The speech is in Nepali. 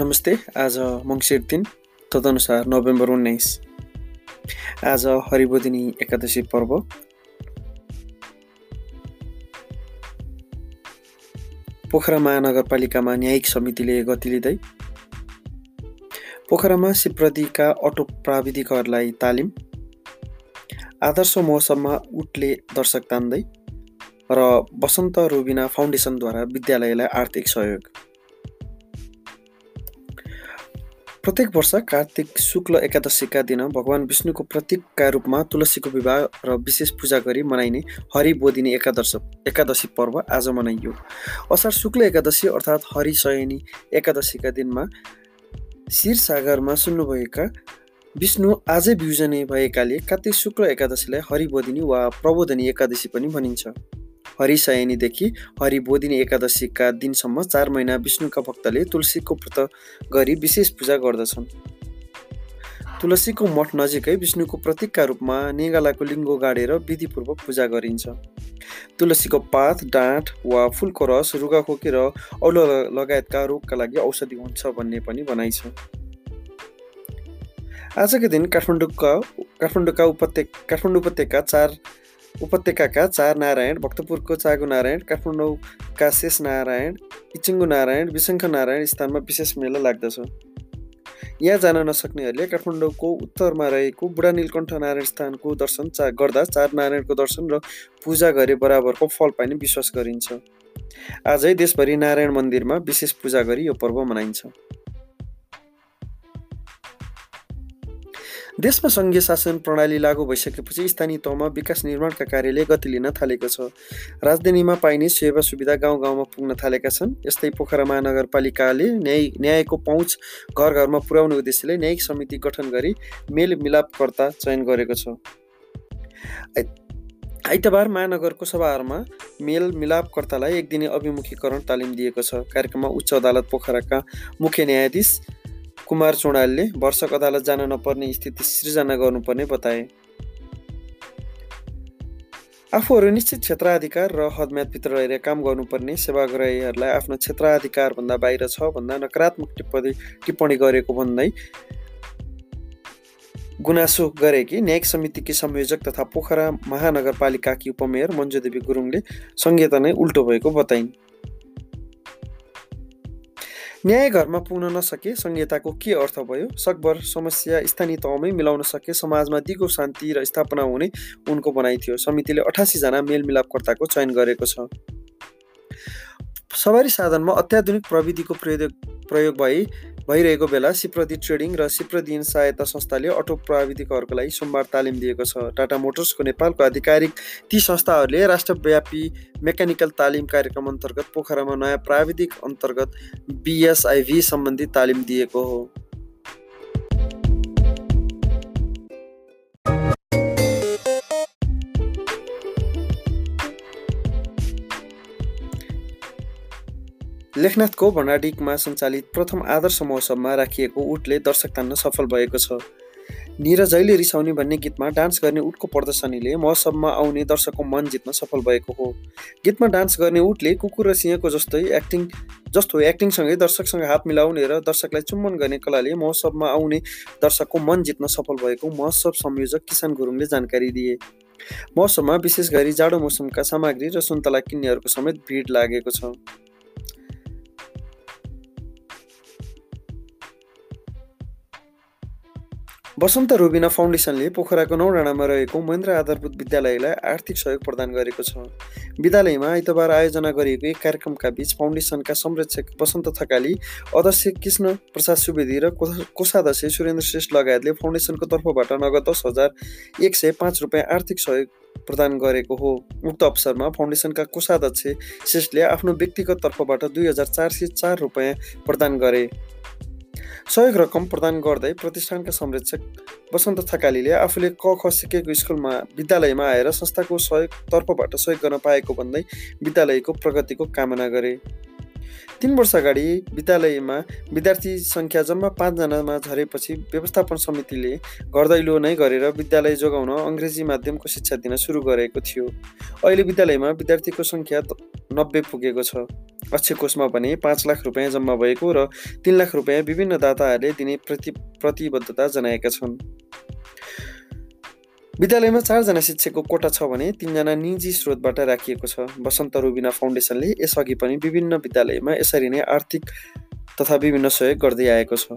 नमस्ते आज मङ्सिर तिन तदनुसार नोभेम्बर उन्नाइस। आज हरिबोधिनी एकादशी पर्व। पोखरा महानगरपालिकामा न्यायिक समितिले गति लिँदै पोखरामा सिप्रदीका अटो प्राविधिकहरूलाई तालिम आदर्श मौसममा उठले दर्शक तान्दै र वसन्त रोबिना फाउन्डेसनद्वारा विद्यालयलाई आर्थिक सहयोग। प्रत्येक वर्ष कार्तिक शुक्ल एकादशीका दिन भगवान् विष्णुको प्रतीकका रूपमा तुलसीको विवाह र विशेष पूजा गरी मनाइने हरिबोधिनी एकादश एकादशी पर्व आज मनाइयो। असार शुक्ल एकादशी अर्थात् हरिशयनी एकादशीका दिनमा शिरसागरमा सुन्नुभएका विष्णु आजै बिउजने भएकाले कार्तिक शुक्ल एकादशीलाई हरिबोधिनी वा प्रबोधनी एकादशी पनि भनिन्छ। हरिशयनीदेखि हरिबोधिनी एकादशीका दिनसम्म चार महिना विष्णुका भक्तले तुलसीको व्रत गरी विशेष पूजा गर्दछन्। तुलसीको मठ नजिकै विष्णुको प्रतीकका रूपमा नेगालाको लिङ्गो गाडेर विधिपूर्वक पूजा गरिन्छ। तुलसीको पात डाँठ वा फुलको रस रुगाखोकी र औलो लगायतका रोगका लागि औषधि हुन्छ भन्ने पनि भनाइ छ आजको दिन काठमाडौँका काठमाडौँका उपत्यका काठमाडौँ उपत्यका चार उपत्यकाका चार नारायण भक्तपुरको चागु नारायण काठमाडौँका शेष नारायण इचिङ्गु नारायण विशङ्ख नारायण स्थानमा विशेष मेला लाग्दछ। यहाँ जान नसक्नेहरूले काठमाडौँको उत्तरमा रहेको बुढा नीलकण्ठ नारायण स्थानको दर्शन चा गर्दा चार नारायणको दर्शन र पूजा गरे बराबरको फल पाइने विश्वास गरिन्छ। आजै देशभरि नारायण मन्दिरमा विशेष पूजा गरी यो पर्व मनाइन्छ। देशमा सङ्घीय शासन प्रणाली लागू भइसकेपछि स्थानीय तहमा विकास निर्माणका कार्यले गति लिन थालेको छ। राजधानीमा पाइने सेवा सुविधा गाउँ गाउँमा पुग्न थालेका छन्। यस्तै पोखरा महानगरपालिकाले न्याय न्यायको पहुँच घर घरमा पुर्याउने उद्देश्यले न्यायिक समिति गठन गरी मेलमिलापकर्ता चयन गरेको छ। आइतबार महानगरको सभाहरूमा मेल मिलापकर्तालाई एक दिने अभिमुखीकरण तालिम दिएको छ। कार्यक्रममा उच्च अदालत पोखराका मुख्य न्यायाधीश कुमार चौडालले वर्षक अदालत जान नपर्ने स्थिति सृजना गर्नुपर्ने बताए। आफूहरू निश्चित क्षेत्राधिकार र हदम्यादभित्र रहेर काम गर्नुपर्ने सेवाग्राहीहरूलाई आफ्नो क्षेत्राधिकारभन्दा बाहिर छ भन्दा नकारात्मक टिप्पणी टिप्पणी गरेको भन्दै गुनासो गरे कि न्यायिक समितिकी संयोजक तथा पोखरा महानगरपालिकाकी उपमेयर मञ्जुदेवी गुरुङले संहिता नै उल्टो भएको बताइन्। न्याय घरमा पुग्न नसके संहिताको के अर्थ भयो? सकभर समस्या स्थानीय तहमै मिलाउन सके समाजमा दिगो शान्ति र स्थापना हुने उनको भनाइ थियो। समितिले अठासीजना मेलमिलापकर्ताको चयन गरेको छ। सवारी साधनमा अत्याधुनिक प्रविधिको प्रयोग प्रयोग भई भइरहेको बेला सिप्रदी ट्रेडिङ र सिप्रदिन सहायता संस्थाले अटो प्राविधिकहरूको लागि सोमबार तालिम दिएको छ। टाटा मोटर्सको नेपालको आधिकारिक ती संस्थाहरूले राष्ट्रव्यापी मेकानिकल तालिम कार्यक्रम अन्तर्गत पोखरामा नयाँ प्राविधिक अन्तर्गत बिएसआइभी सम्बन्धी तालिम दिएको हो। लेखनाथको भण्डाडिकमा सञ्चालित प्रथम आदर्श मौसममा राखिएको उठले दर्शक तान्न सफल भएको छ। निर जहिले रिसाउने भन्ने गीतमा डान्स गर्ने उठको प्रदर्शनीले मौसममा आउने दर्शकको मन जित्न सफल भएको हो। गीतमा डान्स गर्ने उठले कुकुर र सिंहको जस्तै एक्टिङ जस्तो एक्टिङसँगै दर्शकसँग हात मिलाउने र दर्शकलाई चुम्बन गर्ने कलाले महोत्सवमा आउने दर्शकको मन जित्न सफल भएको महोत्सव संयोजक किसान गुरुङले जानकारी दिए। मौसममा विशेष गरी जाडो मौसमका सामग्री र सुन्तला किन्नेहरूको समेत भिड लागेको छ। वसन्त रुबिना फाउन्डेसनले पोखराको नौडाँडामा रहेको महेन्द्र आधारभूत विद्यालयलाई आर्थिक सहयोग प्रदान गरेको छ। विद्यालयमा आइतबार आयोजना गरिएको एक कार्यक्रमका बीच फाउन्डेसनका संरक्षक वसन्त थकाली अध्यक्ष कृष्ण प्रसाद सुवेदी र कोषाध्यक्ष सुरेन्द्र श्रेष्ठ लगायतले फाउन्डेसनको तर्फबाट नगद दस हजार एक सय पाँच रुपियाँ आर्थिक सहयोग प्रदान गरेको हो। उक्त अवसरमा फाउन्डेसनका कोषाध्यक्ष श्रेष्ठले आफ्नो व्यक्तिगत तर्फबाट दुई हजार चार सय चार रुपियाँ प्रदान गरे। सहयोग रकम प्रदान गर्दै प्रतिष्ठानका संरक्षक वसन्त थकालीले आफूले क ख सिकेको स्कुलमा विद्यालयमा आएर संस्थाको सहयोग तर्फबाट सहयोग गर्न पाएको भन्दै विद्यालयको प्रगतिको कामना गरे। तिन वर्ष अगाडि विद्यालयमा विद्यार्थी सङ्ख्या जम्मा पाँचजनामा झरेपछि व्यवस्थापन समितिले घरदैलो नै गरेर विद्यालय जोगाउन अङ्ग्रेजी माध्यमको शिक्षा दिन सुरु गरेको थियो। अहिले विद्यालयमा विद्यार्थीको सङ्ख्या नब्बे पुगेको छ। अक्षय कोषमा भने पाँच लाख रुपियाँ जम्मा भएको र तिन लाख रुपियाँ विभिन्न दाताहरूले दिने प्रति प्रतिबद्धता जनाएका छन्। विद्यालयमा चारजना शिक्षकको कोटा छ भने तिनजना निजी स्रोतबाट राखिएको छ। वसन्त रुबिना फाउन्डेसनले यसअघि पनि विभिन्न विद्यालयमा यसरी नै आर्थिक तथा विभिन्न सहयोग गर्दै आएको छ।